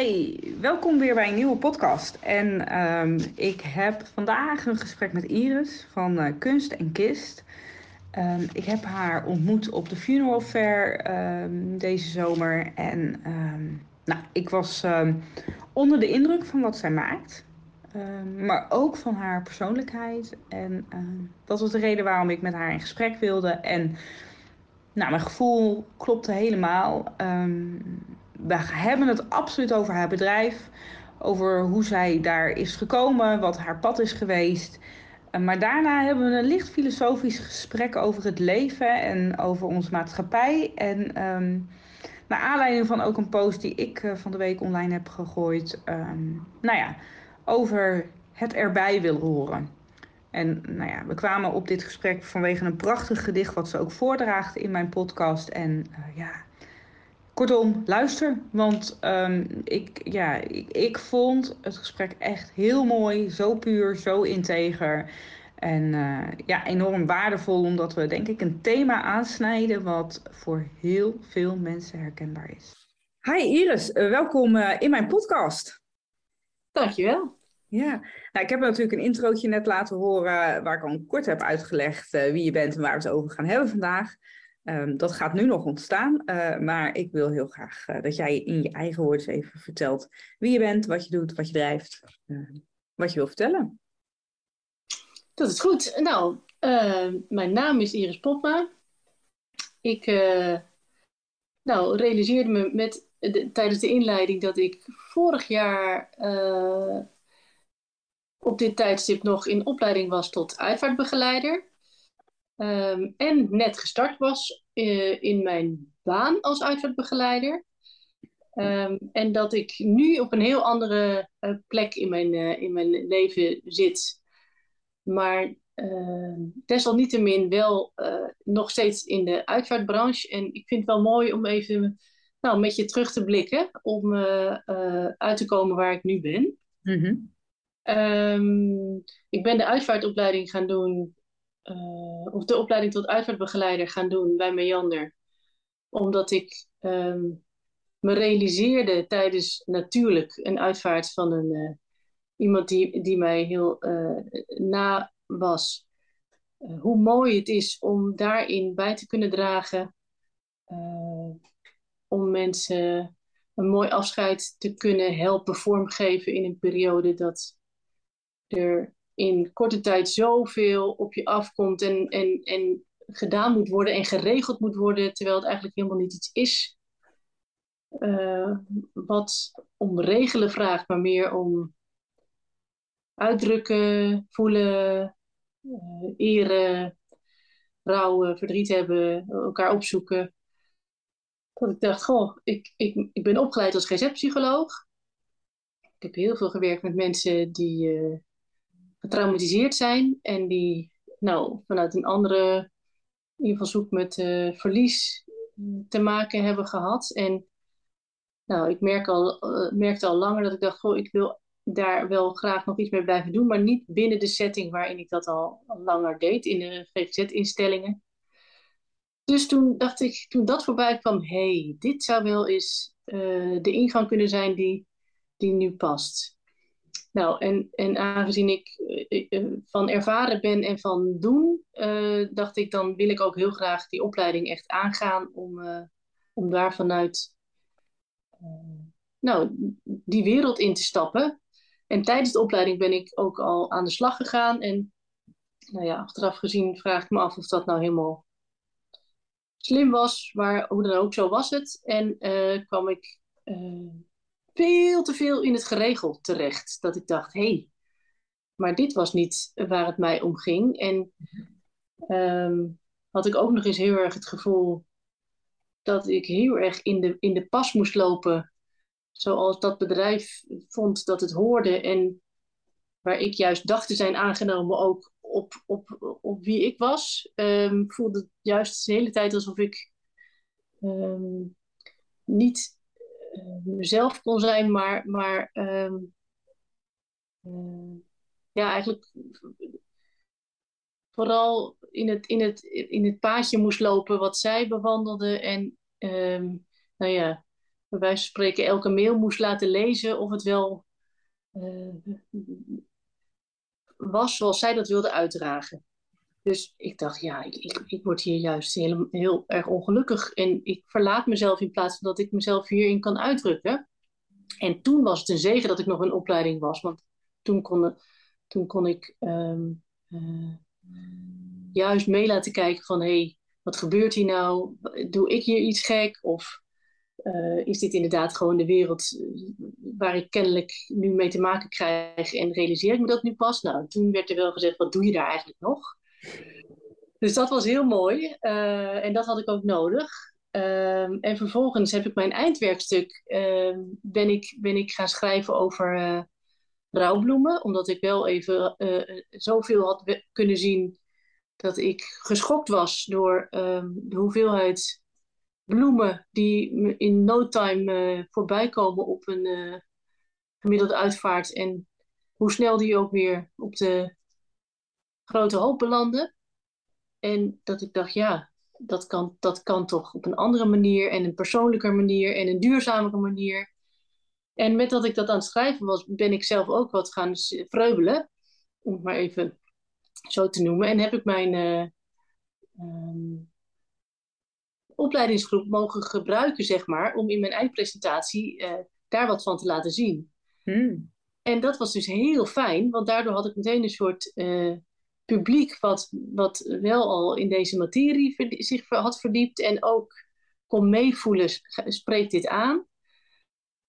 Hey, welkom weer bij een nieuwe podcast. En ehm, ik heb vandaag een gesprek met Iris van eh, Kunst en Kist. Ehm, ik heb haar ontmoet op de Funeral Fair ehm, deze zomer. En nou, ik was onder de indruk van wat zij maakt. maar ook van haar persoonlijkheid. En dat was de reden waarom ik met haar in gesprek wilde. En nou, mijn gevoel klopte helemaal we hebben het absoluut over haar bedrijf. Over hoe zij daar is gekomen, wat haar pad is geweest. Eh, maar daarna hebben we een licht filosofisch gesprek over het leven en over onze maatschappij. En um, naar aanleiding van ook een post die ik uh, van de week online heb gegooid. Um, nou ja, over het erbij willen horen. En nou ja, we kwamen op dit gesprek vanwege een prachtig gedicht wat ze ook voordraagt in mijn podcast. En uh, ja, Kortom, luister. Want um, ik, ja, ik, ik, vond het gesprek echt heel mooi. Zo puur, zo integer. En uh, ja, enorm waardevol. Omdat we denk ik een thema aansnijden wat voor heel veel mensen herkenbaar is. Hi Iris, uh, welkom uh, in mijn podcast. Dankjewel. Ja, nou, ik heb natuurlijk een introotje net laten horen waar ik al kort heb uitgelegd wie je bent en waar we het over gaan hebben vandaag. Um, dat gaat nu nog ontstaan, uh, maar ik wil heel graag uh, dat jij in je eigen woorden even vertelt wie je bent, wat je doet, wat je drijft, uh, wat je wil vertellen. Dat is goed. Nou, mijn naam is Iris Popma. Ik nou, realiseerde me met de, tijdens de inleiding dat ik vorig jaar op dit tijdstip nog in opleiding was tot uitvaartbegeleider. Um, en net gestart was uh, in mijn baan als uitvaartbegeleider. Um, en dat ik nu op een heel andere uh, plek in mijn, uh, in mijn leven zit. Maar ehm, desalniettemin wel nog steeds in de uitvaartbranche. En ik vind het wel mooi om even nou, met je terug te blikken. Om uit te komen waar ik nu ben. Mm -hmm. ik ben de uitvaartopleiding gaan doen uh, of de opleiding tot uitvaartbegeleider gaan doen bij Meander. Omdat ik um, me realiseerde tijdens natuurlijk een uitvaart van een, uh, iemand die, die mij heel uh, na was. hoe mooi het is om daarin bij te kunnen dragen. om mensen een mooi afscheid te kunnen helpen vormgeven in een periode dat er in korte tijd zoveel op je afkomt en, en, en gedaan moet worden en geregeld moet worden, terwijl het eigenlijk helemaal niet iets is uh, wat om regelen vraagt, maar meer om uitdrukken, voelen, uh, eren, rouwen, verdriet hebben, elkaar opzoeken. Dat ik dacht, goh, ik, ik, ik ben opgeleid als GZ-psycholoog. Ik heb heel veel gewerkt met mensen die uh, getraumatiseerd zijn en die nou, vanuit een andere invalshoek met uh, verlies te maken hebben gehad. En nou, ik merk al, uh, merkte al langer dat ik dacht, goh, ik wil daar wel graag nog iets mee blijven doen, maar niet binnen de setting waarin ik dat al, langer deed, in de GGZ-instellingen. Dus toen dacht ik, toen dat voorbij kwam, hey, dit zou wel eens uh, de ingang kunnen zijn die, die nu past. Nou, en, en aangezien ik eh, eh, van ervaren ben en van doen, uh, dacht ik, dan wil ik ook heel graag die opleiding echt aangaan om, om daar vanuit nou, die wereld in te stappen. En tijdens de opleiding ben ik ook al aan de slag gegaan. En nou ja, achteraf gezien vraag ik me af of dat nou helemaal slim was, maar hoe dan ook, zo was het. En kwam ik veel te veel in het geregeld terecht. Dat ik dacht, hé, hey, maar dit was niet waar het mij om ging. En ehm, had ik ook nog eens heel erg het gevoel dat ik heel erg in de, in de pas moest lopen. Zoals dat bedrijf vond dat het hoorde. En waar ik juist dacht te zijn aangenomen ook op, op, op wie ik was. Um, voelde juist de hele tijd alsof ik ehm, niet mezelf kon zijn, maar, maar uh, ja, eigenlijk vooral in het, in, het, in het paadje moest lopen wat zij bewandelde. En um, nou ja, bij wijze van spreken elke mail moest laten lezen of het wel uh, was zoals zij dat wilde uitdragen. Dus ik dacht, ja, ik, ik, ik word hier juist heel, heel erg ongelukkig. En ik verlaat mezelf in plaats van dat ik mezelf hierin kan uitdrukken. En toen was het een zegen dat ik nog in opleiding was. Want toen kon, toen kon ik um, uh, juist mee laten kijken van... hé, hey, wat gebeurt hier nou? Doe ik hier iets gek? Of uh, is dit inderdaad gewoon de wereld eh, waar ik kennelijk nu mee te maken krijg en realiseer ik me dat nu pas? Nou, toen werd er wel gezegd, wat doe je daar eigenlijk nog? Dus dat was heel mooi uh, en dat had ik ook nodig. Uh, en vervolgens heb ik mijn eindwerkstuk, ehm, ben, ik, ben ik gaan schrijven over rouwbloemen, omdat ik wel even zoveel had kunnen zien dat ik geschokt was door ehm, de hoeveelheid bloemen die in no time uh, voorbij komen op een uh, gemiddelde uitvaart. En hoe snel die ook weer op de grote hoop belanden. En dat ik dacht, ja, dat kan, dat kan toch op een andere manier en een persoonlijker manier en een duurzamere manier. En met dat ik dat aan het schrijven was, ben ik zelf ook wat gaan vreubelen. Om het maar even zo te noemen. En heb ik mijn uh, um, opleidingsgroep mogen gebruiken, zeg maar, om in mijn eindpresentatie uh, daar wat van te laten zien. Hmm. En dat was dus heel fijn, want daardoor had ik meteen een soort uh, publiek wat, wat wel al in deze materie zich had verdiept en ook kon meevoelen, spreekt dit aan.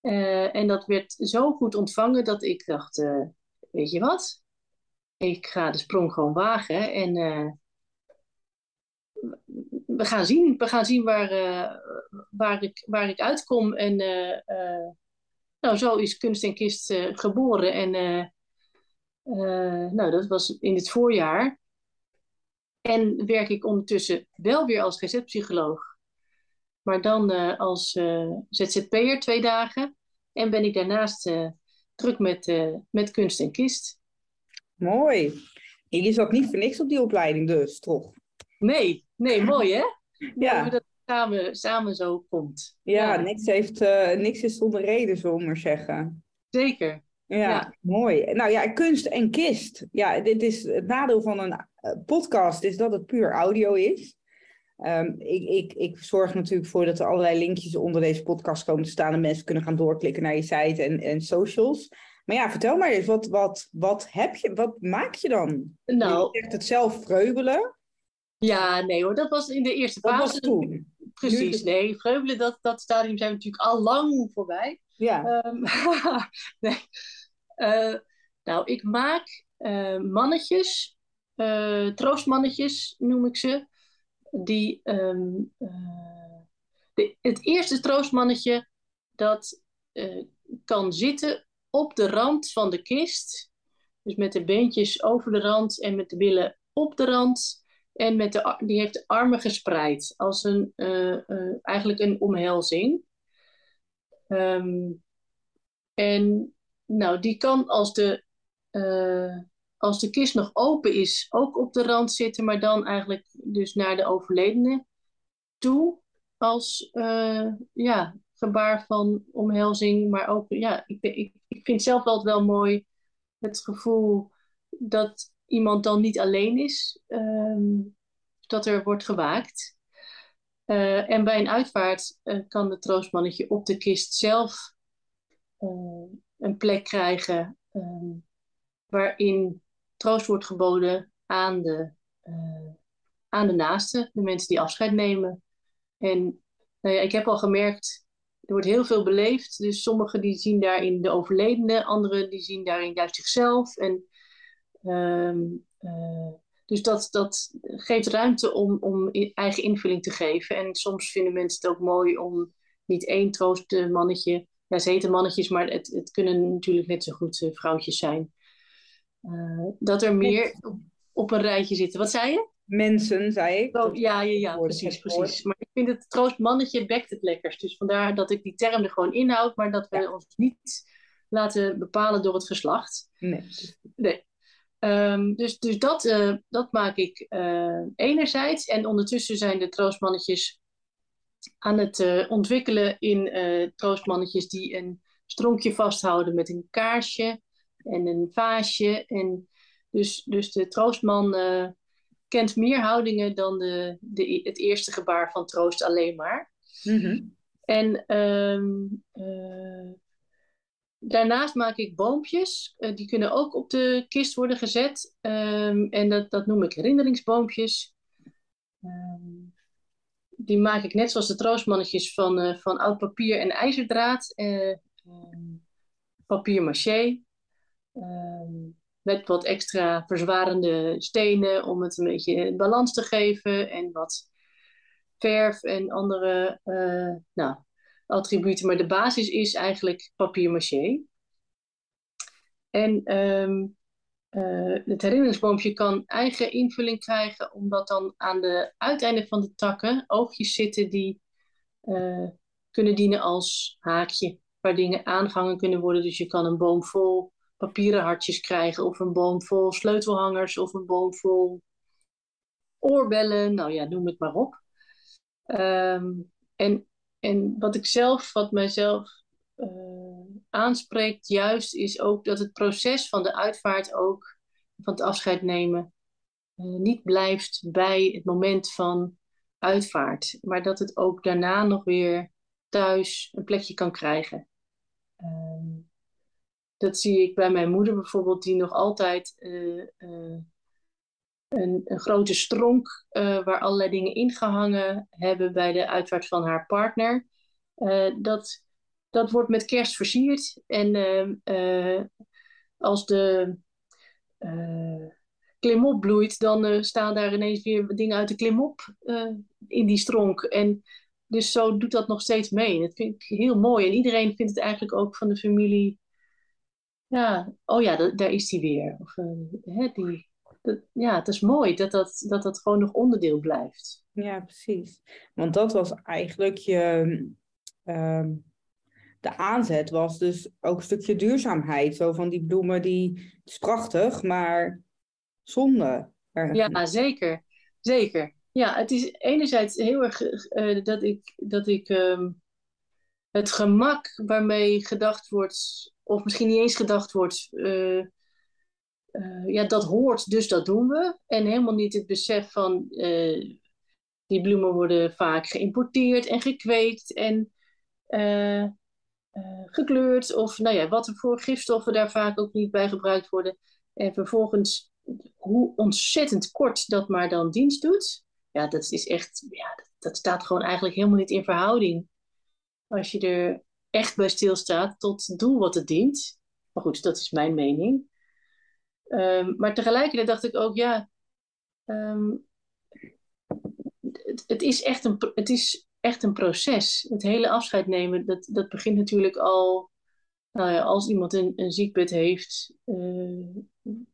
Uh, en dat werd zo goed ontvangen dat ik dacht, weet je wat, ik ga de sprong gewoon wagen en we gaan zien. We gaan zien waar, waar, ik, waar ik uitkom. En nou, zo is Kunst en Kist geboren. En nou, dat was in het voorjaar. En werk ik ondertussen wel weer als receptpsycholoog. Maar dan als ZZP'er twee dagen. En ben ik daarnaast druk met, met Kunst en Kist. Mooi. Je zat niet voor niks op die opleiding dus, toch? Nee, nee, mooi hè? Ja. Hoe dat samen, samen zo komt. Ja, Niks, heeft, uh, niks is zonder reden, zullen we maar zeggen. Zeker. Ja, mooi. Nou ja, kunst en kist. Ja, dit is het nadeel van een eh, podcast is dat het puur audio is. Um, ik, ik, ik zorg natuurlijk voor dat er allerlei linkjes onder deze podcast komen te staan en mensen kunnen gaan doorklikken naar je site en, en socials. Maar ja, vertel maar eens, wat, wat, wat heb je, wat maak je dan? Nou, je zegt het zelf vreubelen. Ja, nee hoor, dat was in de eerste fase. Dat toen. Precies, nee. Vreubelen, dat, dat stadium zijn we natuurlijk al lang voorbij. Ja. Um, nee. Uh, nou, ik maak uh, mannetjes, uh, troostmannetjes noem ik ze. Die, um, de, het eerste troostmannetje, dat kan zitten op de rand van de kist. Dus met de beentjes over de rand en met de billen op de rand. En met de, die heeft de armen gespreid als een, eigenlijk een omhelzing. Um, en nou, die kan als de, uh, als de kist nog open is, ook op de rand zitten, maar dan eigenlijk dus naar de overledene toe. Als ja, gebaar van omhelzing, maar ook, ja, ik, ik, ik vind zelf altijd wel mooi het gevoel dat iemand dan niet alleen is, um, dat er wordt gewaakt. Uh, en bij een uitvaart kan het troostmannetje op de kist zelf een plek krijgen um, waarin troost wordt geboden aan de, aan de naasten, de mensen die afscheid nemen. En nou ja, ik heb al gemerkt, er wordt heel veel beleefd. Dus sommigen die zien daarin de overledene, anderen die zien daarin juist zichzelf. En Ehm, dus dat, dat geeft ruimte om, om eigen invulling te geven. En soms vinden mensen het ook mooi om niet één troostmannetje. Ja, ze heten mannetjes, maar het, het kunnen natuurlijk net zo goed vrouwtjes zijn. dat er meer op, op een rijtje zitten. Wat zei je? mensen, zei ik. Oh, ja, ja, ja, precies, precies. Maar ik vind het troostmannetje bekt het lekkerst. Dus vandaar dat ik die term er gewoon inhoud, maar dat we ons niet laten bepalen door het geslacht. Nee. nee. Ehm, dus dus dat, uh, dat maak ik uh, enerzijds. En ondertussen zijn de troostmannetjes aan het uh, ontwikkelen in troostmannetjes die een stronkje vasthouden met een kaarsje en een vaasje. En dus, dus de troostman kent meer houdingen dan de, de, het eerste gebaar van troost alleen maar. Mhm. En ehm, eh, daarnaast maak ik boompjes. Die kunnen ook op de kist worden gezet. Um, en dat, dat noem ik herinneringsboompjes. Um, die maak ik net zoals de troostmannetjes van, uh, van oud papier en ijzerdraad. papier maché met wat extra verzwarende stenen om het een beetje balans te geven en wat verf en andere uh, nou, attributen. Maar de basis is eigenlijk papier-maché. En um, uh, het herinneringsboompje kan eigen invulling krijgen, omdat dan aan de uiteinden van de takken oogjes zitten die uh, kunnen dienen als haakje, waar dingen aangehangen kunnen worden. Dus je kan een boom vol papieren hartjes krijgen. Of een boom vol sleutelhangers. Of een boom vol oorbellen. Nou ja, noem het maar op. Ehm, en, en wat ik zelf, wat mijzelf uh, aanspreekt juist, is ook dat het proces van de uitvaart ook, van het afscheid nemen, uh, niet blijft bij het moment van uitvaart. Maar dat het ook daarna nog weer thuis een plekje kan krijgen. Um, dat zie ik bij mijn moeder bijvoorbeeld, die nog altijd uh, uh, een, een, grote stronk waar allerlei dingen ingehangen hebben bij de uitvaart van haar partner. dat, dat wordt met kerst versierd. En als de klimop bloeit, dan staan daar ineens weer dingen uit de klimop in die stronk. En dus zo doet dat nog steeds mee. Dat vind ik heel mooi. En iedereen vindt het eigenlijk ook van de familie ja, oh ja, daar is die weer. Of, hè, die, ja, het is mooi dat dat, dat dat gewoon nog onderdeel blijft. Ja, precies. Want dat was eigenlijk je. Um, de aanzet was dus ook een stukje duurzaamheid. Zo van die bloemen, die is prachtig, maar zonde. Ja, zeker. Zeker. Ja, het is enerzijds heel erg uh, dat ik, dat ik um, het gemak waarmee gedacht wordt of misschien niet eens gedacht wordt, uh, uh, ja, dat hoort, dus dat doen we. En helemaal niet het besef van, die bloemen worden vaak geïmporteerd en gekweekt en gekleurd. Of nou ja, wat voor gifstoffen daar vaak ook niet bij gebruikt worden. En vervolgens, hoe ontzettend kort dat maar dan dienst doet. Ja, dat is echt, ja, dat, dat staat gewoon eigenlijk helemaal niet in verhouding. Als je er echt bij stilstaat tot doel wat het dient. Maar goed, dat is mijn mening. Um, maar tegelijkertijd dacht ik ook, ja, um, het, het, is echt een, het is echt een proces. Het hele afscheid nemen, dat, dat begint natuurlijk al nou ja, als iemand een, een ziekbed heeft, uh,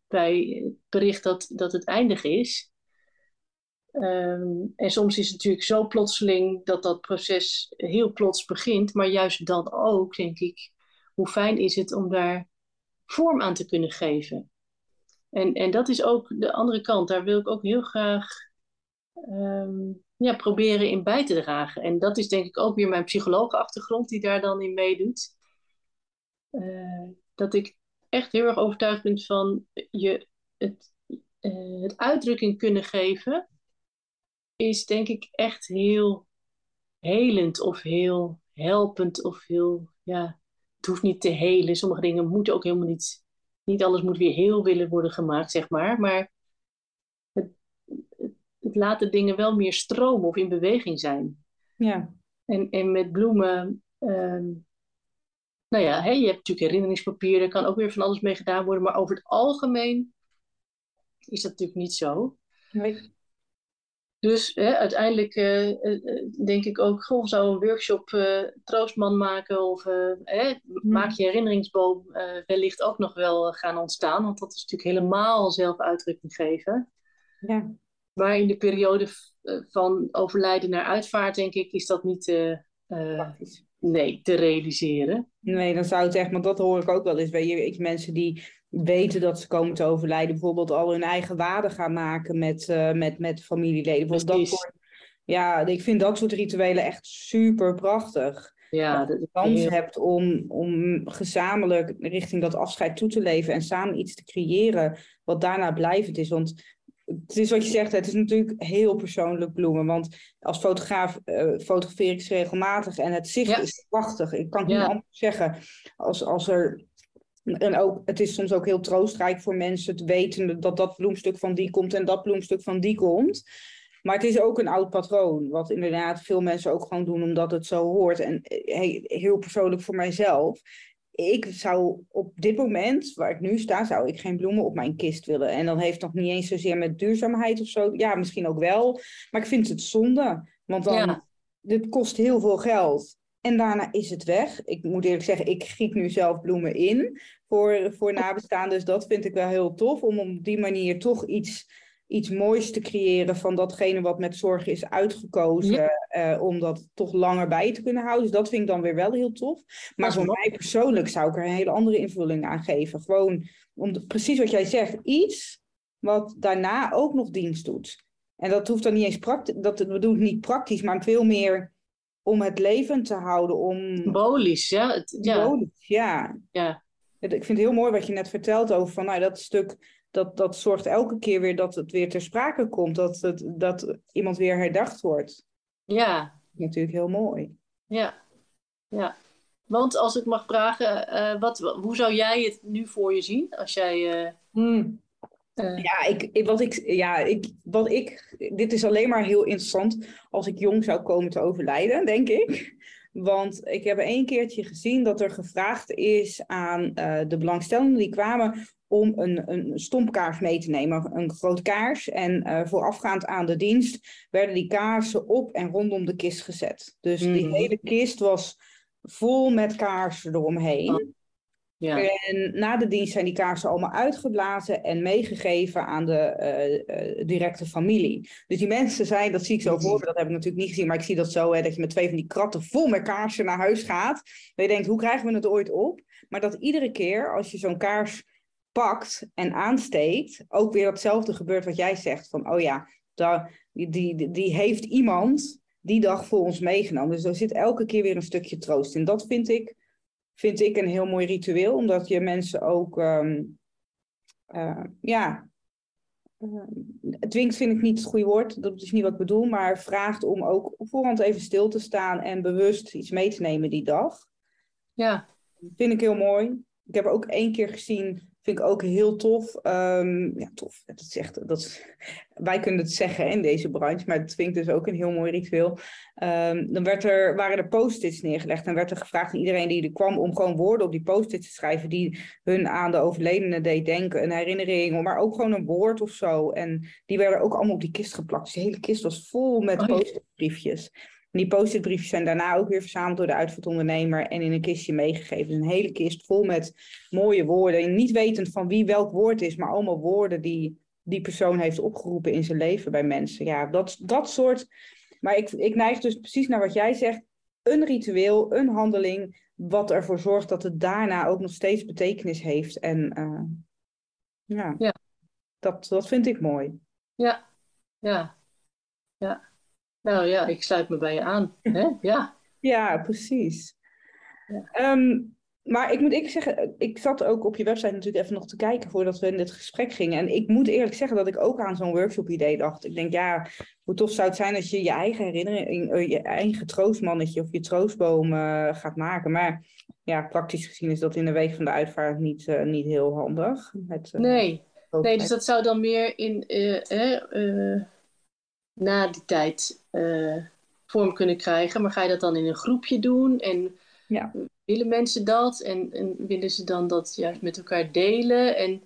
bij het bericht dat, dat het eindig is. Um, en soms is het natuurlijk zo plotseling dat dat proces heel plots begint. Maar juist dan ook, denk ik, hoe fijn is het om daar vorm aan te kunnen geven. En, en dat is ook de andere kant. Daar wil ik ook heel graag um, ja, proberen in bij te dragen. En dat is denk ik ook weer mijn psychologenachtergrond die daar dan in meedoet. Uh, dat ik echt heel erg overtuigd ben van je het, uh, het uitdrukking kunnen geven is denk ik echt heel helend of heel helpend of heel, ja, het hoeft niet te helen. Sommige dingen moeten ook helemaal niet, niet alles moet weer heel willen worden gemaakt, zeg maar. Maar het, laat de dingen wel meer stromen of in beweging zijn. Ja. En, en met bloemen, um, nou ja, hè, je hebt natuurlijk herinneringspapier, daar kan ook weer van alles mee gedaan worden. Maar over het algemeen is dat natuurlijk niet zo. Nee. Dus hè, uiteindelijk uh, uh, denk ik ook, goh, zou een workshop uh, troostman maken of hè, maak je herinneringsboom wellicht ook nog wel gaan ontstaan. Want dat is natuurlijk helemaal zelf uitdrukking geven. Ja. Maar in de periode van overlijden naar uitvaart, denk ik, is dat niet nee, te realiseren. Nee, dan zou het echt, want dat hoor ik ook wel eens. Weet je, ik, mensen die weten dat ze komen te overlijden, bijvoorbeeld al hun eigen waarde gaan maken met, uh, met, met familieleden. Dat ja, ik vind dat soort rituelen echt super prachtig. Ja, dat je kans hebt om, om gezamenlijk richting dat afscheid toe te leven en samen iets te creëren wat daarna blijvend is. Want het is wat je zegt, het is natuurlijk heel persoonlijk bloemen. Want als fotograaf uh, fotografeer ik ze regelmatig en het zicht is prachtig. Ik kan het niet anders zeggen. Als, als er en ook, het is soms ook heel troostrijk voor mensen te weten dat dat bloemstuk van die komt en dat bloemstuk van die komt. Maar het is ook een oud patroon, wat inderdaad veel mensen ook gewoon doen omdat het zo hoort. En eh, heel persoonlijk voor mijzelf. Ik zou op dit moment, waar ik nu sta, zou ik geen bloemen op mijn kist willen. En dan heeft het nog niet eens zozeer met duurzaamheid of zo. Ja, misschien ook wel. Maar ik vind het zonde. Want dan, ja. dit kost heel veel geld. En daarna is het weg. Ik moet eerlijk zeggen, ik giet nu zelf bloemen in voor, voor nabestaanden. Dus dat vind ik wel heel tof. Om op die manier toch iets, iets moois te creëren van datgene wat met zorg is uitgekozen. Eh, om dat toch langer bij te kunnen houden. Dus dat vind ik dan weer wel heel tof. Maar voor mij persoonlijk zou ik er een hele andere invulling aan geven. Gewoon om precies wat jij zegt. Iets wat daarna ook nog dienst doet. En dat hoeft dan niet eens praktisch. Dat bedoelt niet praktisch, maar veel meer om het levend te houden. Om... Symbolisch, ja. Het, ja. Symbolisch, ja. ja. Ik vind het heel mooi wat je net vertelt over van, nou, dat stuk, dat, dat zorgt elke keer weer dat het weer ter sprake komt, dat, het, dat iemand weer herdacht wordt. Ja. Natuurlijk heel mooi. Ja, ja. Want als ik mag vragen, uh, wat, hoe zou jij het nu voor je zien als jij. Uh, hmm. uh... Ja, ik, wat ik, ja ik, wat ik, dit is alleen maar heel interessant als ik jong zou komen te overlijden, denk ik. Want ik heb één keertje gezien dat er gevraagd is aan uh, de belangstellenden die kwamen om een, een stompkaars mee te nemen, een grote kaars. En uh, voorafgaand aan de dienst werden die kaarsen op en rondom de kist gezet. Dus mm. die hele kist was vol met kaarsen eromheen. Oh. Ja. En na de dienst zijn die kaarsen allemaal uitgeblazen en meegegeven aan de uh, uh, directe familie. Dus die mensen zijn, dat zie ik zo voor me, dat heb ik natuurlijk niet gezien, maar ik zie dat zo, hè, dat je met twee van die kratten vol met kaarsen naar huis gaat. Dat je denkt, hoe krijgen we het ooit op? Maar dat iedere keer als je zo'n kaars pakt en aansteekt, ook weer datzelfde gebeurt wat jij zegt. Van, oh ja, daar, die, die, die heeft iemand die dag voor ons meegenomen. Dus er zit elke keer weer een stukje troost in. Dat vind ik vind ik een heel mooi ritueel, omdat je mensen ook, um, uh, ja, uh, dwingt vind ik niet het goede woord, dat is niet wat ik bedoel, maar vraagt om ook op voorhand even stil te staan en bewust iets mee te nemen die dag. Ja. Vind ik heel mooi. Ik heb ook één keer gezien Vind ik ook heel tof. Um, ja, tof. Dat is echt, dat is, wij kunnen het zeggen in deze branche, maar het vind ik dus ook een heel mooi ritueel. Um, dan werd er, waren er post-its neergelegd en werd er gevraagd aan iedereen die er kwam om gewoon woorden op die post-its te schrijven die hun aan de overledene deed denken, een herinnering, maar ook gewoon een woord of zo. En die werden ook allemaal op die kist geplakt. Dus de hele kist was vol met oh, post-it briefjes die post-it briefjes zijn daarna ook weer verzameld door de uitvaartondernemer en in een kistje meegegeven. Dus een hele kist vol met mooie woorden. Niet wetend van wie welk woord is, maar allemaal woorden die die persoon heeft opgeroepen in zijn leven bij mensen. Ja, dat, dat soort. Maar ik, ik neig dus precies naar wat jij zegt. Een ritueel, een handeling, wat ervoor zorgt dat het daarna ook nog steeds betekenis heeft. En uh, ja, ja. Dat, dat vind ik mooi. Ja, ja, ja. Nou ja, ik sluit me bij je aan. Hè? Ja. ja, precies. Ja. Um, maar ik moet eerlijk zeggen, ik zat ook op je website natuurlijk even nog te kijken voordat we in dit gesprek gingen. En ik moet eerlijk zeggen dat ik ook aan zo'n workshop-idee dacht. Ik denk, ja, hoe tof zou het zijn als je je eigen herinnering, eh, je eigen troostmannetje of je troostboom uh, gaat maken. Maar ja, praktisch gezien is dat in de week van de uitvaart niet, uh, niet heel handig. Met, nee. nee, dus dat zou dan meer in na die tijd uh, vorm kunnen krijgen. Maar ga je dat dan in een groepje doen? En ja. willen mensen dat? En, en, willen ze dan dat juist met elkaar delen? En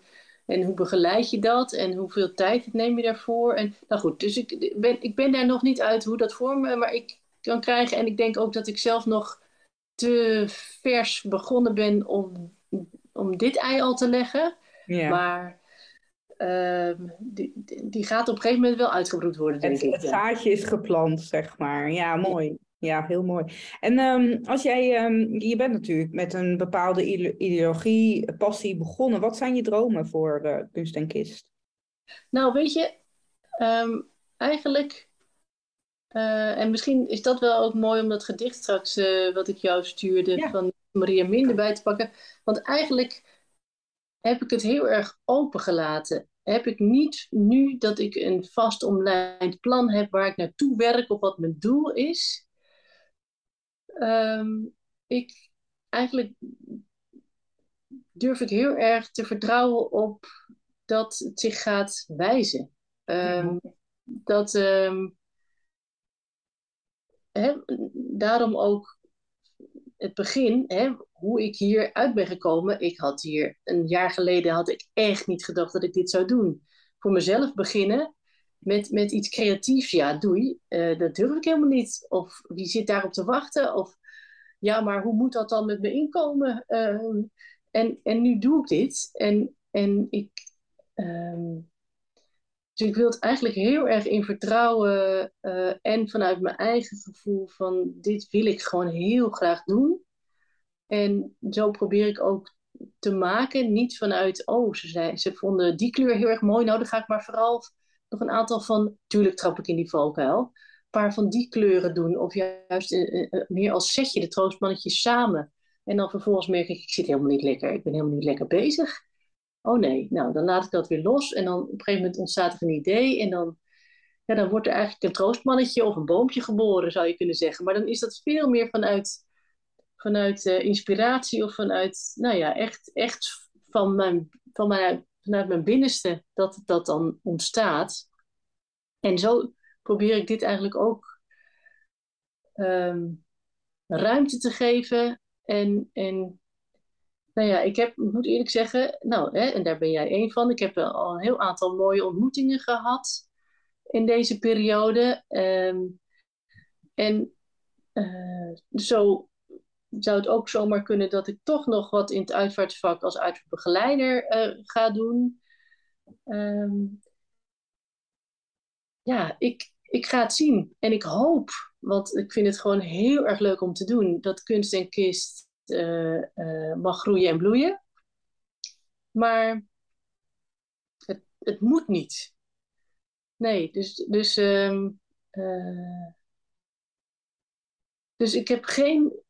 en hoe begeleid je dat? En hoeveel tijd neem je daarvoor? En, nou goed, dus ik ben, ik ben daar nog niet uit hoe dat vorm maar ik kan krijgen. En ik denk ook dat ik zelf nog te vers begonnen ben om, om dit ei al te leggen. Ja. Maar die, die gaat op een gegeven moment wel uitgebroed worden, denk het, ik. Het zaadje is geplant, zeg maar. Ja, mooi. Ja, heel mooi. En um, als jij, um, je bent natuurlijk met een bepaalde ideologie, passie begonnen. Wat zijn je dromen voor uh, Kunst en Kist? Nou, weet je, eigenlijk, uh, en misschien is dat wel ook mooi om dat gedicht straks, uh, wat ik jou stuurde, van Maria Minder bij te pakken. Want eigenlijk heb ik het heel erg open gelaten heb ik niet nu dat ik een vast omlijnd plan heb waar ik naartoe werk of wat mijn doel is. Ehm, ik eigenlijk durf ik heel erg te vertrouwen op dat het zich gaat wijzen. Um, Dat um, daarom ook het begin, hè, hoe ik hier uit ben gekomen. Ik had hier een jaar geleden had ik echt niet gedacht dat ik dit zou doen. Voor mezelf beginnen met, met iets creatiefs. Ja, doei. Uh, dat durf ik helemaal niet. Of wie zit daarop te wachten? Of ja, maar hoe moet dat dan met mijn inkomen? Uh, en, en nu doe ik dit. En, en ik. Um, dus ik wil het eigenlijk heel erg in vertrouwen uh, en vanuit mijn eigen gevoel van dit wil ik gewoon heel graag doen. En zo probeer ik ook te maken, niet vanuit, oh, ze, zei, ze vonden die kleur heel erg mooi, nou dan ga ik maar vooral nog een aantal van, tuurlijk trap ik in die valkuil, een paar van die kleuren doen. Of juist uh, uh, meer als setje de troostmannetjes samen. En dan vervolgens merk ik, ik zit helemaal niet lekker, ik ben helemaal niet lekker bezig. Oh nee, nou dan laat ik dat weer los en dan op een gegeven moment ontstaat er een idee en dan, ja, dan wordt er eigenlijk een troostmannetje of een boompje geboren, zou je kunnen zeggen. Maar dan is dat veel meer vanuit vanuit uh, inspiratie of vanuit, nou ja, echt, echt van mijn, van mijn, vanuit mijn binnenste dat dat dan ontstaat. En zo probeer ik dit eigenlijk ook um, ruimte te geven. En, en nou ja, ik heb, moet eerlijk zeggen, nou, hè, en daar ben jij één van. Ik heb al een heel aantal mooie ontmoetingen gehad in deze periode. Um, en uh, zo zou het ook zomaar kunnen dat ik toch nog wat in het uitvaartsvak als uitvaartbegeleider uh, ga doen. Um, ja, ik, ik ga het zien. En ik hoop, want ik vind het gewoon heel erg leuk om te doen, dat kunst en kist uh, uh, mag groeien en bloeien. Maar het, het moet niet. Nee, dus, dus, um, dus ik heb geen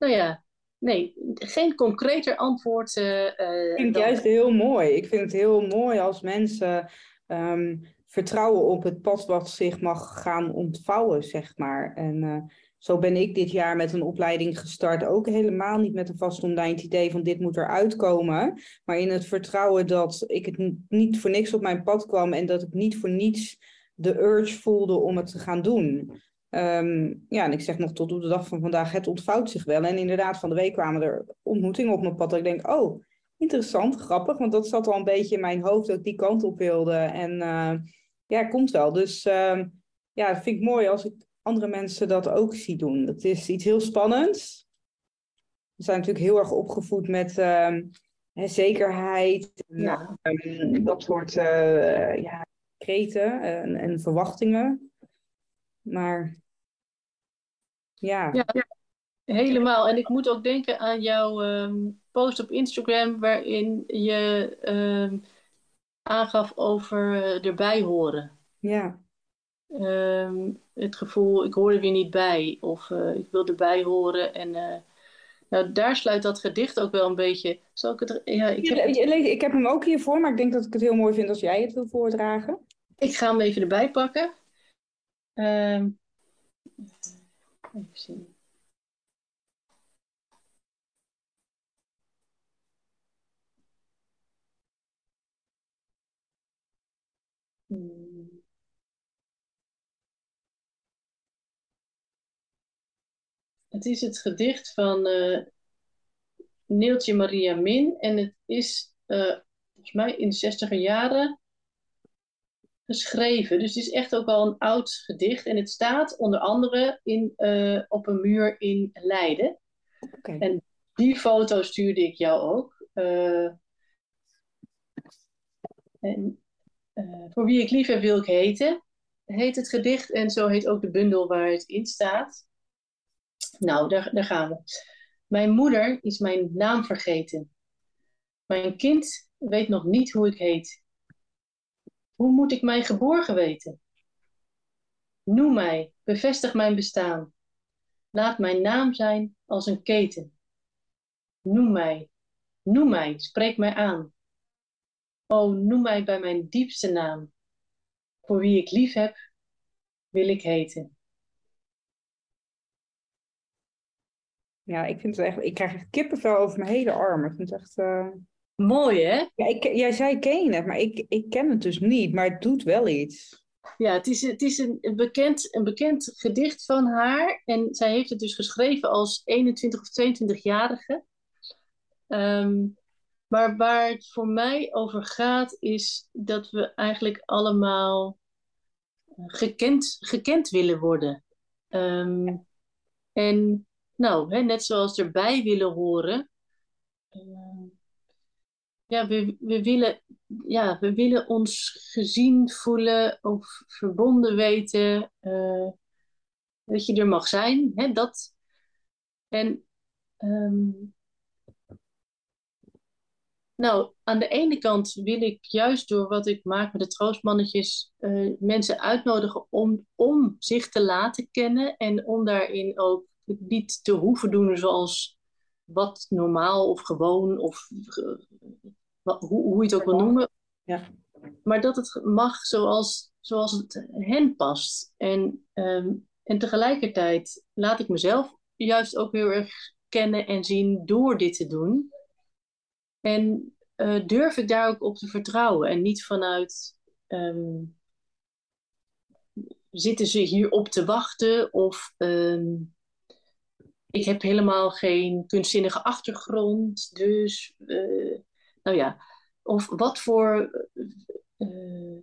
nou ja, nee, geen concreter antwoord. Uh, ik vind het juist heel mooi. Ik vind het heel mooi als mensen um, vertrouwen op het pad wat zich mag gaan ontvouwen, zeg maar. En uh, zo ben ik dit jaar met een opleiding gestart. Ook helemaal niet met een vastomlijnd idee van dit moet eruit komen. Maar in het vertrouwen dat ik het niet voor niks op mijn pad kwam en dat ik niet voor niets de urge voelde om het te gaan doen. Um, ja, en ik zeg nog tot op de dag van vandaag, het ontvouwt zich wel. En inderdaad, van de week kwamen er ontmoetingen op mijn pad. Dat ik denk, oh, interessant, grappig. Want dat zat al een beetje in mijn hoofd dat ik die kant op wilde. En uh, ja, komt wel. Dus uh, ja, vind ik mooi als ik andere mensen dat ook zie doen. Dat is iets heel spannends. We zijn natuurlijk heel erg opgevoed met uh, zekerheid. Ja. En, dat soort uh, ja, kreten en, en verwachtingen. Maar ja. ja. helemaal. En ik moet ook denken aan jouw um, post op Instagram, waarin je um, aangaf over uh, erbij horen. Ja. Um, het gevoel, ik hoor er weer niet bij, of uh, ik wil erbij horen. En uh, nou, daar sluit dat gedicht ook wel een beetje. Zal ik het? Ja, ik, heb... ik heb hem ook hiervoor, maar ik denk dat ik het heel mooi vind als jij het wil voordragen. Ik ga hem even erbij pakken. Um, even zien. Hmm. Het is het gedicht van uh, Neeltje Maria Min en het is uh, volgens mij in de zestiger jaren geschreven. Dus het is echt ook al een oud gedicht. En het staat onder andere in, uh, op een muur in Leiden. Okay. En die foto stuurde ik jou ook. Uh, en, voor wie ik lief heb wil ik heten, heet het gedicht. En zo heet ook de bundel waar het in staat. Nou, daar, daar gaan we. Mijn moeder is mijn naam vergeten. Mijn kind weet nog niet hoe ik heet. Hoe moet ik mij geborgen weten? Noem mij, bevestig mijn bestaan. Laat mijn naam zijn als een keten. Noem mij, noem mij, spreek mij aan. O, noem mij bij mijn diepste naam. Voor wie ik lief heb, wil ik heten. Ja, ik vind het echt. Ik krijg echt kippenvel over mijn hele arm. Ik vind het echt. Uh... Mooi, hè? Ja, ik, jij zei ken het, maar ik, ik ken het dus niet. Maar het doet wel iets. Ja, het is, het is een, bekend, een bekend gedicht van haar. En zij heeft het dus geschreven als 21 of 22-jarige. Ehm, maar waar het voor mij over gaat, is dat we eigenlijk allemaal gekend, gekend willen worden. Ehm, en nou, net zoals erbij willen horen. Uh, ja, we, we, willen, ja, we willen ons gezien voelen of verbonden weten. Uh, dat je er mag zijn. Hè, dat. En um, nou, aan de ene kant wil ik juist door wat ik maak met de troostmannetjes uh, mensen uitnodigen om, om zich te laten kennen en om daarin ook niet te hoeven doen zoals wat normaal of gewoon of wat, hoe, hoe je het ook wil noemen. Ja. Maar dat het mag zoals, zoals het hen past. En, um, en tegelijkertijd laat ik mezelf juist ook heel erg kennen en zien door dit te doen. En uh, durf ik daar ook op te vertrouwen en niet vanuit um, zitten ze hier op te wachten of um, ik heb helemaal geen kunstzinnige achtergrond, dus uh, nou ja, of wat voor uh,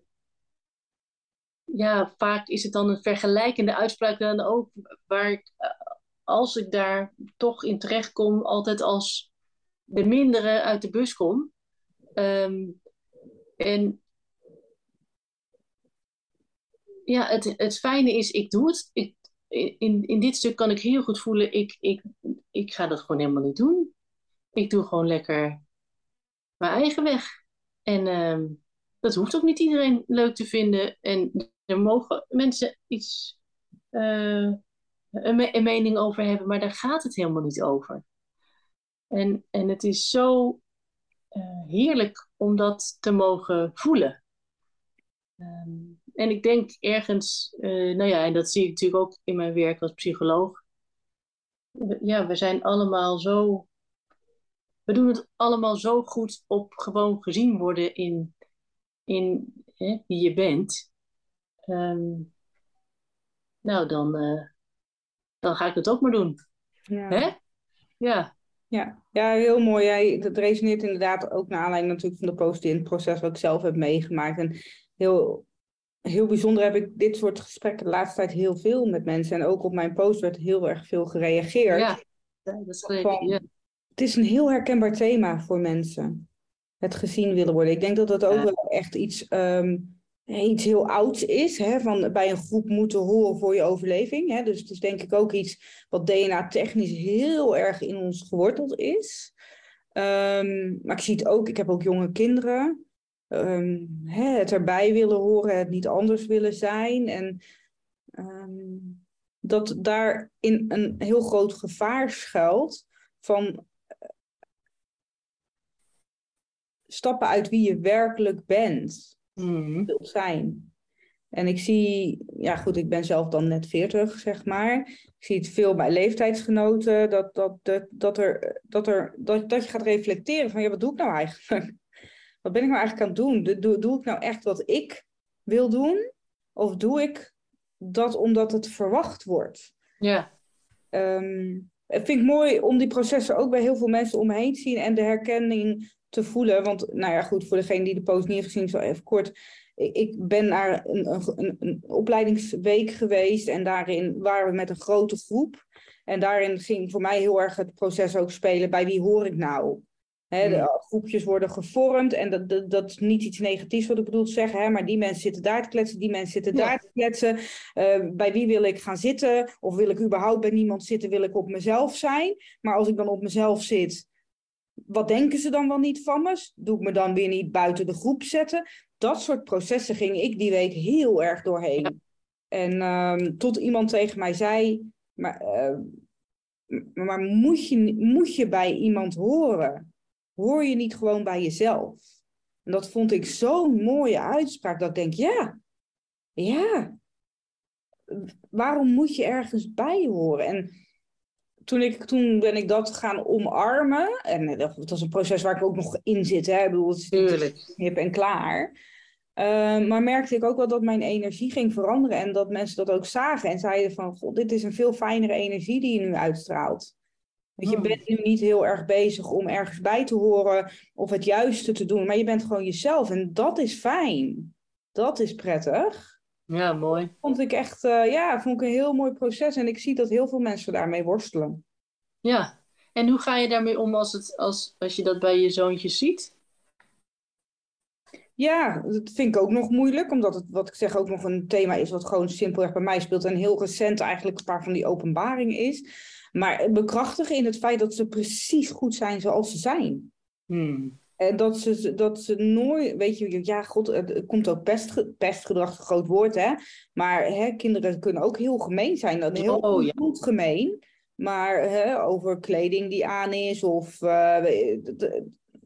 ja, vaak is het dan een vergelijkende uitspraak dan ook, waar ik, als ik daar toch in terecht kom, altijd als de mindere uit de bus kom. Um, en ja, het, het fijne is, ik doe het. Ik, in, in dit stuk kan ik heel goed voelen, ik, ik, ik ga dat gewoon helemaal niet doen. Ik doe gewoon lekker mijn eigen weg. En um, dat hoeft ook niet iedereen leuk te vinden. En er mogen mensen iets, uh, een, mening over hebben, maar daar gaat het helemaal niet over. En, en het is zo uh, heerlijk om dat te mogen voelen. Um, en ik denk ergens, uh, nou ja, en dat zie ik natuurlijk ook in mijn werk als psycholoog. Ja, we zijn allemaal zo. We doen het allemaal zo goed op gewoon gezien worden in, in hè, wie je bent. Um, nou, dan, uh, dan ga ik het ook maar doen. Ja. Hè? Ja. Ja, ja heel mooi. Ja, dat resoneert inderdaad ook naar aanleiding natuurlijk van de post in het proces wat ik zelf heb meegemaakt. En heel, heel bijzonder heb ik dit soort gesprekken de laatste tijd heel veel met mensen. En ook op mijn post werd heel erg veel gereageerd. Ja, dat is van, ja. Het is een heel herkenbaar thema voor mensen. Het gezien willen worden. Ik denk dat dat ook wel echt iets um, iets heel ouds is, hè, van bij een groep moeten horen voor je overleving. Hè. Dus het is denk ik ook iets wat DNA-technisch heel erg in ons geworteld is. Um, maar ik zie het ook, ik heb ook jonge kinderen. Um, hè, het erbij willen horen, het niet anders willen zijn. En um, dat daarin een heel groot gevaar schuilt van eh, stappen uit wie je werkelijk bent mm. wilt zijn. En ik zie, ja goed, ik ben zelf dan net 40, zeg maar. Ik zie het veel bij leeftijdsgenoten, dat, dat, dat, dat, er, dat, er, dat, dat je gaat reflecteren van, ja, wat doe ik nou eigenlijk? Wat ben ik nou eigenlijk aan het doen? Doe, doe ik nou echt wat ik wil doen? Of doe ik dat omdat het verwacht wordt? Ja. Um, het vind ik mooi om die processen ook bij heel veel mensen om me heen te zien en de herkenning te voelen. Want, nou ja, goed, voor degene die de post niet heeft gezien, zo even kort. Ik, ik ben naar een, een, een, opleidingsweek geweest en daarin waren we met een grote groep. En daarin ging voor mij heel erg het proces ook spelen. Bij wie hoor ik nou? De Hmm. groepjes worden gevormd en dat, dat, dat is niet iets negatiefs wat ik bedoel te zeggen. Hè, maar die mensen zitten daar te kletsen, die mensen zitten Ja. daar te kletsen. Eh, bij wie wil ik gaan zitten? Of wil ik überhaupt bij niemand zitten? Wil ik op mezelf zijn? Maar als ik dan op mezelf zit, wat denken ze dan wel niet van me? Doe ik me dan weer niet buiten de groep zetten? Dat soort processen ging ik die week heel erg doorheen. Ja. En ehm, tot iemand tegen mij zei, maar, eh, maar moet, je, moet je bij iemand horen? Hoor je niet gewoon bij jezelf? En dat vond ik zo'n mooie uitspraak dat ik denk, ja, ja, waarom moet je ergens bij horen? En toen, ik, toen ben ik dat gaan omarmen. En eh, dat was een proces waar ik ook nog in zit. Hè? Ik bedoel, het is niet hip en klaar. Eh, maar merkte ik ook wel dat mijn energie ging veranderen. En dat mensen dat ook zagen. En zeiden van, god, dit is een veel fijnere energie die je nu uitstraalt. Want je Hmm. bent nu niet heel erg bezig om ergens bij te horen of het juiste te doen. Maar je bent gewoon jezelf. En dat is fijn. Dat is prettig. Ja, mooi. Vond ik echt, eh, ja, vond ik een heel mooi proces. En ik zie dat heel veel mensen daarmee worstelen. Ja. En hoe ga je daarmee om als, het, als, als je dat bij je zoontjes ziet? Ja, dat vind ik ook nog moeilijk, omdat het, wat ik zeg, ook nog een thema is wat gewoon simpelweg bij mij speelt en heel recent eigenlijk een paar van die openbaringen is. Maar bekrachtigen in het feit dat ze precies goed zijn zoals ze zijn. Hmm. En dat ze, dat ze nooit, weet je, ja, god, het komt ook pestge, pestgedrag, een groot woord, hè. Maar hè, kinderen kunnen ook heel gemeen zijn, dan heel Oh, ja. goed gemeen. Maar hè, over kleding die aan is, of eh,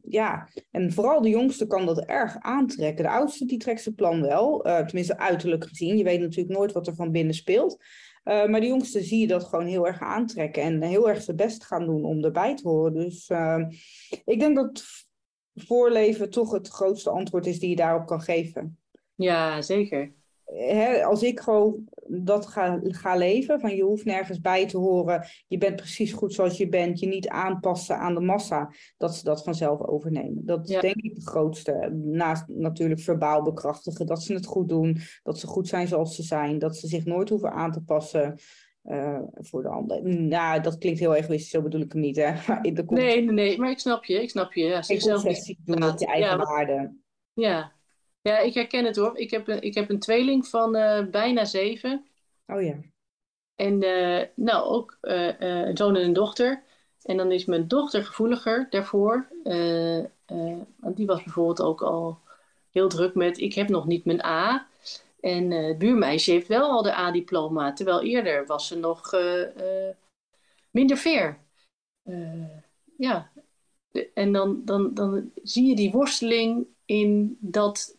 ja, en vooral de jongste kan dat erg aantrekken. De oudste die trekt zijn plan wel, eh, tenminste uiterlijk gezien. Je weet natuurlijk nooit wat er van binnen speelt. Eh, maar de jongste zie je dat gewoon heel erg aantrekken en heel erg zijn best gaan doen om erbij te horen. Dus eh, ik denk dat voorleven toch het grootste antwoord is die je daarop kan geven. Ja, zeker. Hè, als ik gewoon dat ga, ga leven, van je hoeft nergens bij te horen, je bent precies goed zoals je bent, je niet aanpassen aan de massa, dat ze dat vanzelf overnemen. Dat is Ja. denk ik de grootste. Naast natuurlijk verbaal bekrachtigen, dat ze het goed doen, dat ze goed zijn zoals ze zijn, dat ze zich nooit hoeven aan te passen eh, voor de ander. Nou, dat klinkt heel egoïstisch, zo bedoel ik hem niet, hè. Maar in de Nee, nee, nee, maar ik snap je. Ik snap je. Ja, zichzelf niet doen op je eigen Ja, waarde. ja. Ja, ik herken het hoor. Ik heb een, ik heb een tweeling van eh, bijna zeven. Oh ja. En eh, nou, ook een zoon en een dochter. En dan is mijn dochter gevoeliger daarvoor. Eh, want die was bijvoorbeeld ook al heel druk met: ik heb nog niet mijn A. En het buurmeisje heeft wel al de A-diploma. Terwijl eerder was ze nog minder. Eh, ja. En dan, dan, dan zie je die worsteling in dat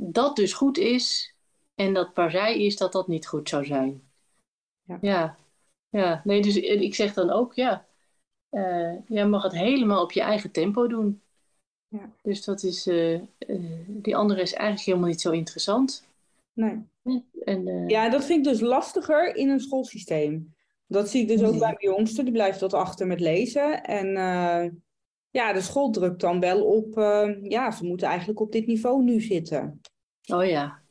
dat dus goed is. En dat waar zij is, dat dat niet goed zou zijn. Ja. Ja, ja. nee, dus ik zeg dan ook, ja, eh, jij mag het helemaal op je eigen tempo doen. Ja. Dus dat is, eh, eh, die andere is eigenlijk helemaal niet zo interessant. Nee. En, Ja, dat vind ik dus lastiger in een schoolsysteem. Dat zie ik dus ook bij mijn jongste, die blijft wat achter met lezen. En ja, de school drukt dan wel op, ja, ze moeten eigenlijk op dit niveau nu zitten. Oh ja,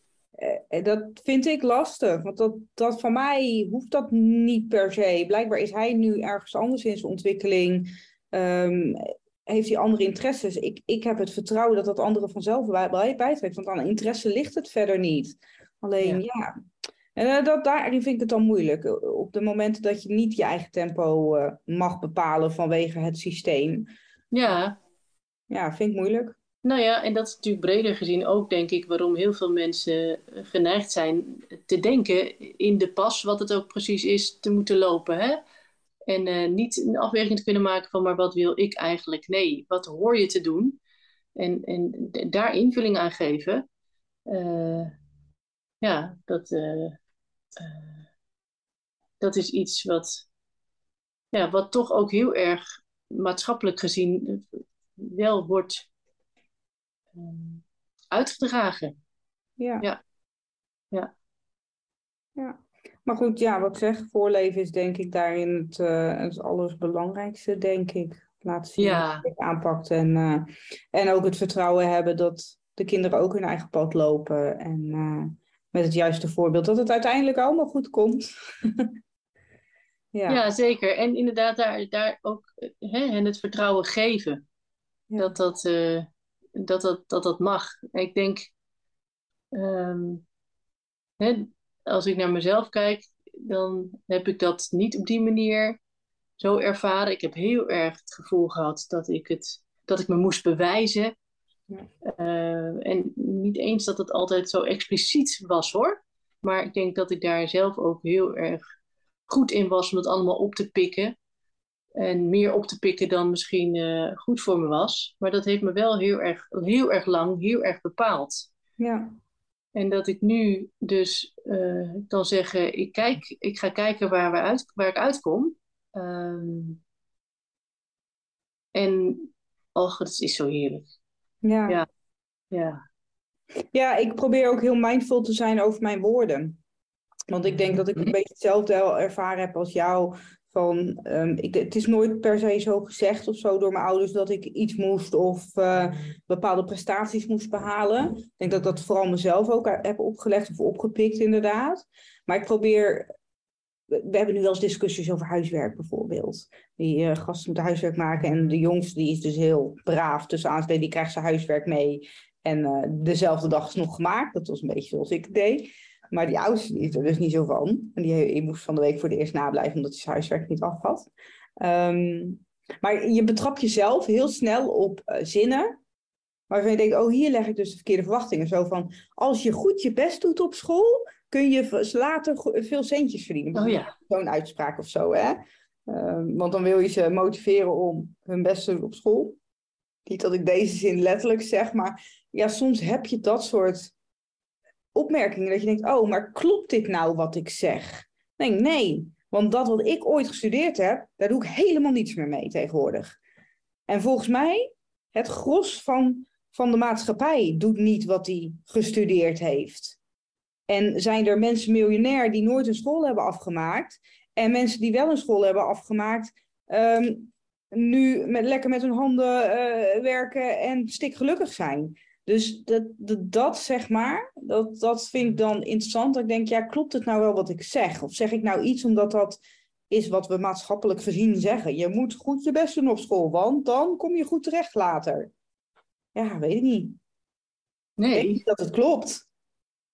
En dat vind ik lastig, want dat, dat van mij hoeft dat niet per se. Blijkbaar is hij nu ergens anders in zijn ontwikkeling, ehm, heeft hij andere interesses. Ik, ik heb het vertrouwen dat dat andere vanzelf bij, bij, bijtrekt, want aan interesse ligt het verder niet. Alleen ja, En eh, dat, daarin vind ik het dan moeilijk. Op de momenten dat je niet je eigen tempo eh, mag bepalen vanwege het systeem. ja. Ja, vind ik moeilijk. Nou ja, en dat is natuurlijk breder gezien ook, denk ik, waarom heel veel mensen eh, geneigd zijn te denken in de pas, wat het ook precies is, te moeten lopen. Hè? En eh, niet een afweging te kunnen maken van, maar wat wil ik eigenlijk? Nee, wat hoor je te doen? En, en daar invulling aan geven. Eh, ja, dat, dat is iets wat, ja, wat toch ook heel erg maatschappelijk gezien wel wordt ehm, uitgedragen. Ja. Ja. Ja. Ja. Maar goed, ja, wat ik zeg, voorleven is denk ik daarin het, eh, het allerbelangrijkste, denk ik. Laten zien ja. hoe je het aanpakt. En, uh, en ook het vertrouwen hebben dat de kinderen ook hun eigen pad lopen. En uh, met het juiste voorbeeld dat het uiteindelijk allemaal goed komt. ja. ja, zeker. En inderdaad, daar, daar ook hè, hen het vertrouwen geven. Ja. Dat, dat, uh, dat, dat, dat dat mag. Ik denk, um, hè, als ik naar mezelf kijk, dan heb ik dat niet op die manier zo ervaren. Ik heb heel erg het gevoel gehad dat ik, het, dat ik me moest bewijzen. Ja. Uh, en niet eens dat het altijd zo expliciet was hoor. Maar ik denk dat ik daar zelf ook heel erg goed in was om het allemaal op te pikken. En meer op te pikken dan misschien uh, goed voor me was. Maar dat heeft me wel heel erg, heel erg lang, heel erg bepaald. Ja. En dat ik nu dus uh, dan zeggen, ik, kijk, ik ga kijken waar, we uit, waar ik uitkom. Um, en, och, het is zo heerlijk. Ja. ja. Ja. Ja, ik probeer ook heel mindful te zijn over mijn woorden. Want ik denk dat ik een beetje hetzelfde ervaren heb als jou. Van, um, ik, het is nooit per se zo gezegd of zo door mijn ouders dat ik iets moest of uh, bepaalde prestaties moest behalen. Ik denk dat dat vooral mezelf ook heb opgelegd of opgepikt, inderdaad. Maar ik probeer. We hebben nu wel eens discussies over huiswerk bijvoorbeeld. Die uh, gasten moeten huiswerk maken en de jongste die is dus heel braaf. Dus aansteen die krijgt zijn huiswerk mee. En uh, dezelfde dag is nog gemaakt. Dat was een beetje zoals ik deed. Maar die oudste die is er dus niet zo van. En die, die moest van de week voor de eerst nablijven omdat hij zijn huiswerk niet af had. Um, maar je betrapt jezelf heel snel op uh, zinnen waarvan je denkt, oh hier leg ik dus de verkeerde verwachtingen. Zo van, als je goed je best doet op school, kun je later veel centjes verdienen. Oh ja. Zo'n uitspraak of zo, hè. Um, want dan wil je ze motiveren om hun best te doen op school. Niet dat ik deze zin letterlijk zeg, maar ja, soms heb je dat soort opmerkingen dat je denkt, oh, maar klopt dit nou wat ik zeg? Nee, nee, want dat wat ik ooit gestudeerd heb, daar doe ik helemaal niets meer mee tegenwoordig. En volgens mij, het gros van, van de maatschappij doet niet wat hij gestudeerd heeft. En zijn er mensen miljonair die nooit een school hebben afgemaakt, en mensen die wel een school hebben afgemaakt, um, nu met, lekker met hun handen uh, werken en stikgelukkig zijn. Dus dat, dat, dat, zeg maar, dat, dat vind ik dan interessant. Dat ik denk, ja, klopt het nou wel wat ik zeg? Of zeg ik nou iets omdat dat is wat we maatschappelijk gezien zeggen? Je moet goed je best doen op school, want dan kom je goed terecht later. Ja, weet ik niet. Nee. Ik denk niet dat het klopt.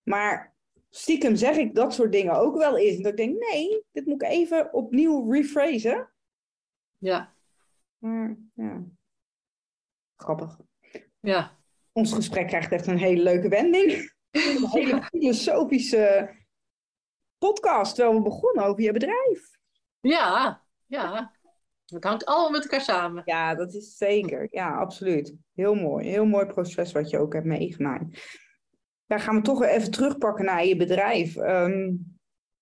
Maar stiekem zeg ik dat soort dingen ook wel eens. En dat ik denk, nee, dit moet ik even opnieuw rephrasen. Ja. Maar, ja. Grappig. Ja, ons gesprek krijgt echt een hele leuke wending. Een hele filosofische podcast, terwijl we begonnen over je bedrijf. Ja, ja. Het hangt allemaal met elkaar samen. Ja, dat is zeker. Ja, absoluut. Heel mooi. Heel mooi proces wat je ook hebt meegemaakt. Dan gaan we toch even terugpakken naar je bedrijf. Um,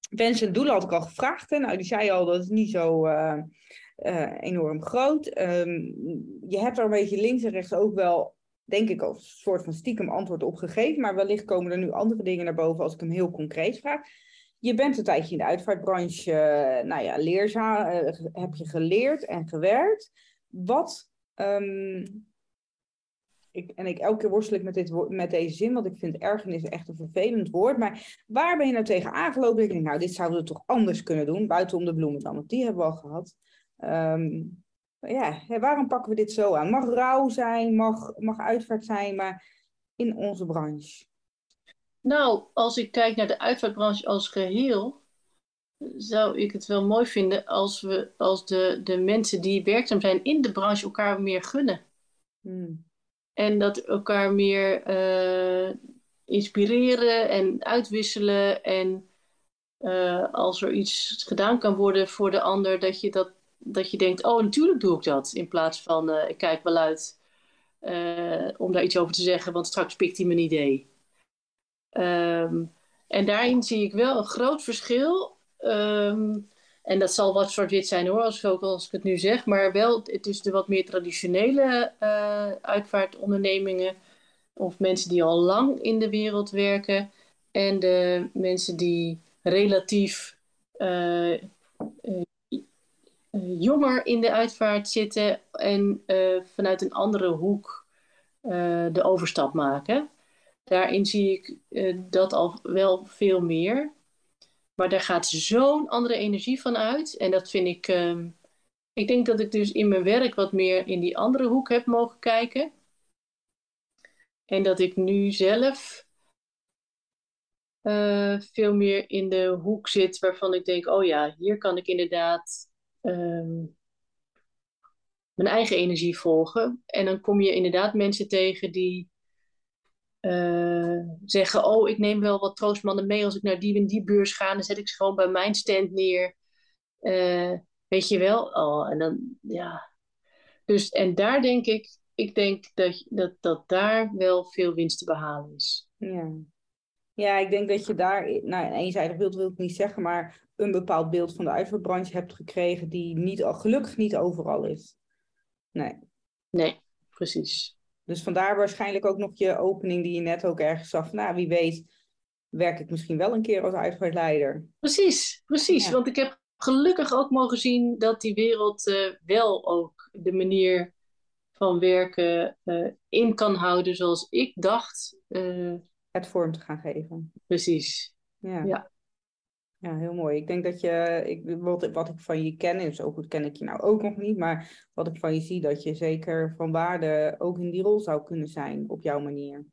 wensen en doelen had ik al gevraagd. Hè? Nou, die zei al dat het niet zo uh, uh, enorm groot. Um, je hebt er een beetje links en rechts ook wel denk ik, als een soort van stiekem antwoord op gegeven. Maar wellicht komen er nu andere dingen naar boven als ik hem heel concreet vraag. Je bent een tijdje in de uitvaartbranche, uh, nou ja, leerzaam, uh, heb je geleerd en gewerkt. Wat, um, ik, en ik, elke keer worstel ik met, dit, met deze zin, want ik vind ergernis echt een vervelend woord. Maar waar ben je nou tegen aangelopen? Ik denk, nou, dit zouden we toch anders kunnen doen, buiten om de bloemen dan, want die hebben we al gehad. Um, ja, waarom pakken we dit zo aan? Mag rouw zijn, mag, mag uitvaart zijn, maar in onze branche. Nou, als ik kijk naar de uitvaartbranche als geheel, zou ik het wel mooi vinden als, we, als de, de mensen die werkzaam zijn in de branche elkaar meer gunnen. Hmm. En dat elkaar meer uh, inspireren en uitwisselen. En uh, als er iets gedaan kan worden voor de ander, dat je dat dat je denkt, oh natuurlijk doe ik dat. In plaats van, uh, ik kijk wel uit uh, om daar iets over te zeggen, want straks pikt hij mijn idee. Um, en daarin zie ik wel een groot verschil. Um, en dat zal wat zwart-wit zijn hoor, als, ik het nu zeg. Maar wel is de wat meer traditionele uh, uitvaartondernemingen. Of mensen die al lang in de wereld werken. En de mensen die relatief eh, jonger in de uitvaart zitten en eh, vanuit een andere hoek eh, de overstap maken. Daarin zie ik dat al wel veel meer. Maar daar gaat zo'n andere energie van uit. En dat vind ik. Ehm, ik denk dat ik dus in mijn werk wat meer in die andere hoek heb mogen kijken. En dat ik nu zelf veel meer in de hoek zit waarvan ik denk: oh ja, hier kan ik inderdaad Ehm, mijn eigen energie volgen. En dan kom je inderdaad mensen tegen die uh, zeggen: Oh, ik neem wel wat troostmannen mee als ik naar die en die beurs ga. Dan zet ik ze gewoon bij mijn stand neer. Uh, weet je wel? Oh, en dan, ja. Dus, en daar denk ik, ik denk dat, dat, dat daar wel veel winst te behalen is. Ja. Ja, ik denk dat je daar, nou, een eenzijdig beeld wil ik niet zeggen, maar een bepaald beeld van de uitvaartbranche hebt gekregen die niet, gelukkig niet overal is. Nee. Nee, precies. Dus vandaar waarschijnlijk ook nog je opening die je net ook ergens zag. Nou, wie weet werk ik misschien wel een keer als uitvaartleider. Precies, precies. Want ik heb gelukkig ook mogen zien dat die wereld uh, wel ook de manier van werken uh, in kan houden zoals ik dacht. Uh, het vorm te gaan geven. Precies. Ja. ja. Ja, heel mooi. Ik denk dat je, ik, wat, wat ik van je ken, en zo goed ken ik je nou ook nog niet, maar wat ik van je zie, dat je zeker van waarde ook in die rol zou kunnen zijn op jouw manier.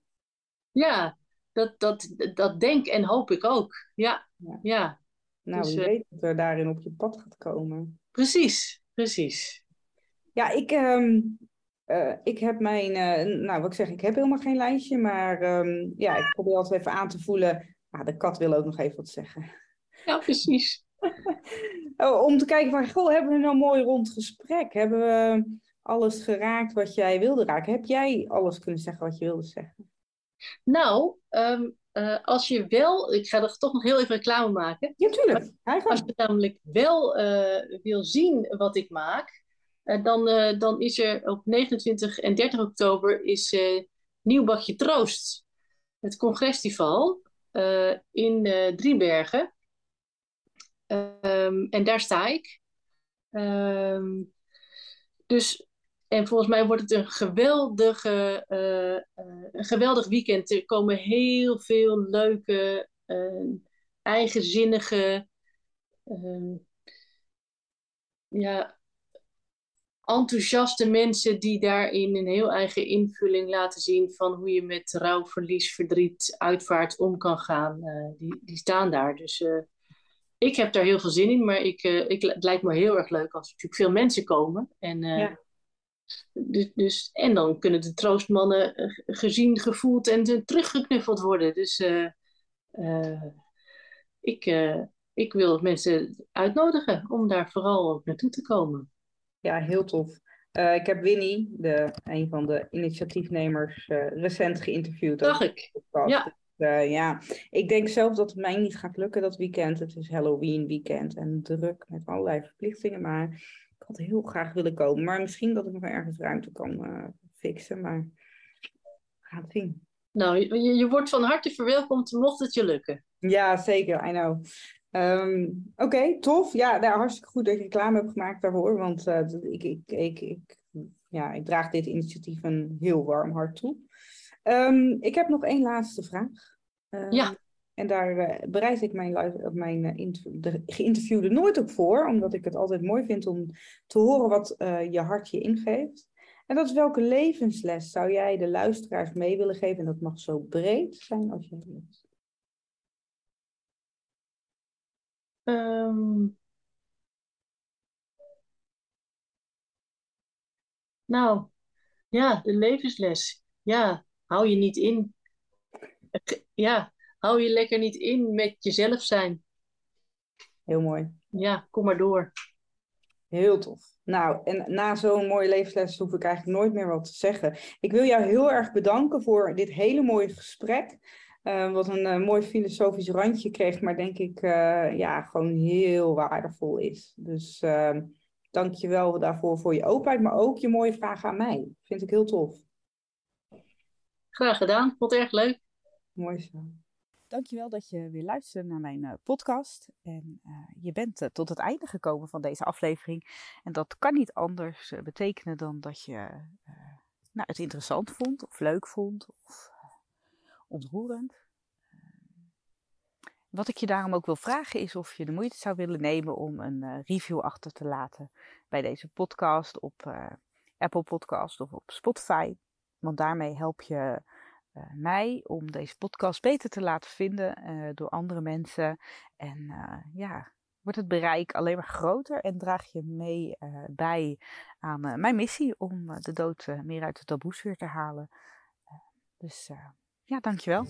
Ja, dat, dat, dat denk en hoop ik ook. Ja, ja. Nou, dus, wie uh, weet dat er daarin op je pad gaat komen. Precies, precies. Ja, ik, um, uh, ik heb mijn, uh, nou wat ik zeg, ik heb helemaal geen lijstje, maar um, ja, ik probeer altijd even aan te voelen. Ah, de kat wil ook nog even wat zeggen. Ja, precies. Oh, om te kijken van, goh, hebben we nou mooi rond gesprek? Hebben we alles geraakt wat jij wilde raken? Heb jij alles kunnen zeggen wat je wilde zeggen? Nou, um, uh, als je wel, ik ga er toch nog heel even reclame maken. Ja, tuurlijk. Als je namelijk wel wil zien wat ik maak, dan, dan is er op 29 en 30 oktober is Bakje Troost, het congresfestival in Driebergen. Um, en daar sta ik. Um, dus, en volgens mij wordt het een, geweldige, een geweldig weekend. Er komen heel veel leuke, uh, eigenzinnige, ehm, ja, enthousiaste mensen die daarin een heel eigen invulling laten zien van hoe je met rouw, verlies, verdriet, uitvaart om kan gaan. die, die staan daar. Dus ik heb daar heel veel zin in, maar ik, uh, ik, het lijkt me heel erg leuk als er natuurlijk veel mensen komen. En, ja. dus, dus, en dan kunnen de troostmannen gezien, gevoeld en teruggeknuffeld worden. Dus ik, ik wil mensen uitnodigen om daar vooral ook naartoe te komen. Ja, heel tof. ik heb Winnie, de, een van de initiatiefnemers, recent geïnterviewd. Dacht ik. Ja uh, ja, ik denk zelf dat het mij niet gaat lukken dat weekend. Het is Halloween weekend en druk met allerlei verplichtingen. Maar ik had heel graag willen komen. Maar misschien dat ik nog ergens ruimte kan fixen. Maar we gaan het zien. Nou, je, je wordt van harte verwelkomd mocht het je lukken. Ja, zeker. I know. Um, Oké, tof. Ja, nou, hartstikke goed dat je reclame hebt gemaakt daarvoor. Want uh, ik, ik, ik, ik, ja, ik draag dit initiatief een heel warm hart toe. Um, ik heb nog één laatste vraag. Uh, ja. En daar uh, bereid ik mijn, mijn uh, de geïnterviewde nooit op voor, omdat ik het altijd mooi vind om te horen wat eh, je hart je ingeeft. En dat is welke levensles zou jij de luisteraars mee willen geven? En dat mag zo breed zijn als je wilt. Um, nou, ja, de levensles. Ja, hou je niet in. Ja, hou je lekker niet in met jezelf zijn. Heel mooi. Ja, kom maar door. Heel tof. Nou, en na zo'n mooie levensles hoef ik eigenlijk nooit meer wat te zeggen. Ik wil jou heel erg bedanken voor dit hele mooie gesprek. Uh, wat een uh, mooi filosofisch randje kreeg, maar denk ik uh, ja, gewoon heel waardevol is. Dus ehm, dank je wel daarvoor voor je openheid, maar ook je mooie vragen aan mij. Vind ik heel tof. Graag gedaan, vond het erg leuk. Mooi zo. dankjewel dat je weer luistert naar mijn podcast. En je bent tot het einde gekomen van deze aflevering. En dat kan niet anders betekenen dan dat je nou, het interessant vond, of leuk vond, of ontroerend. Wat ik je daarom ook wil vragen is of je de moeite zou willen nemen om een uh, review achter te laten bij deze podcast op uh, Apple Podcast of op Spotify. Want daarmee help je mij om deze podcast beter te laten vinden door andere mensen. En ja, wordt het bereik alleen maar groter en draag je mee bij aan mijn missie om de dood meer uit de taboesfeer te halen. dus ja, dankjewel.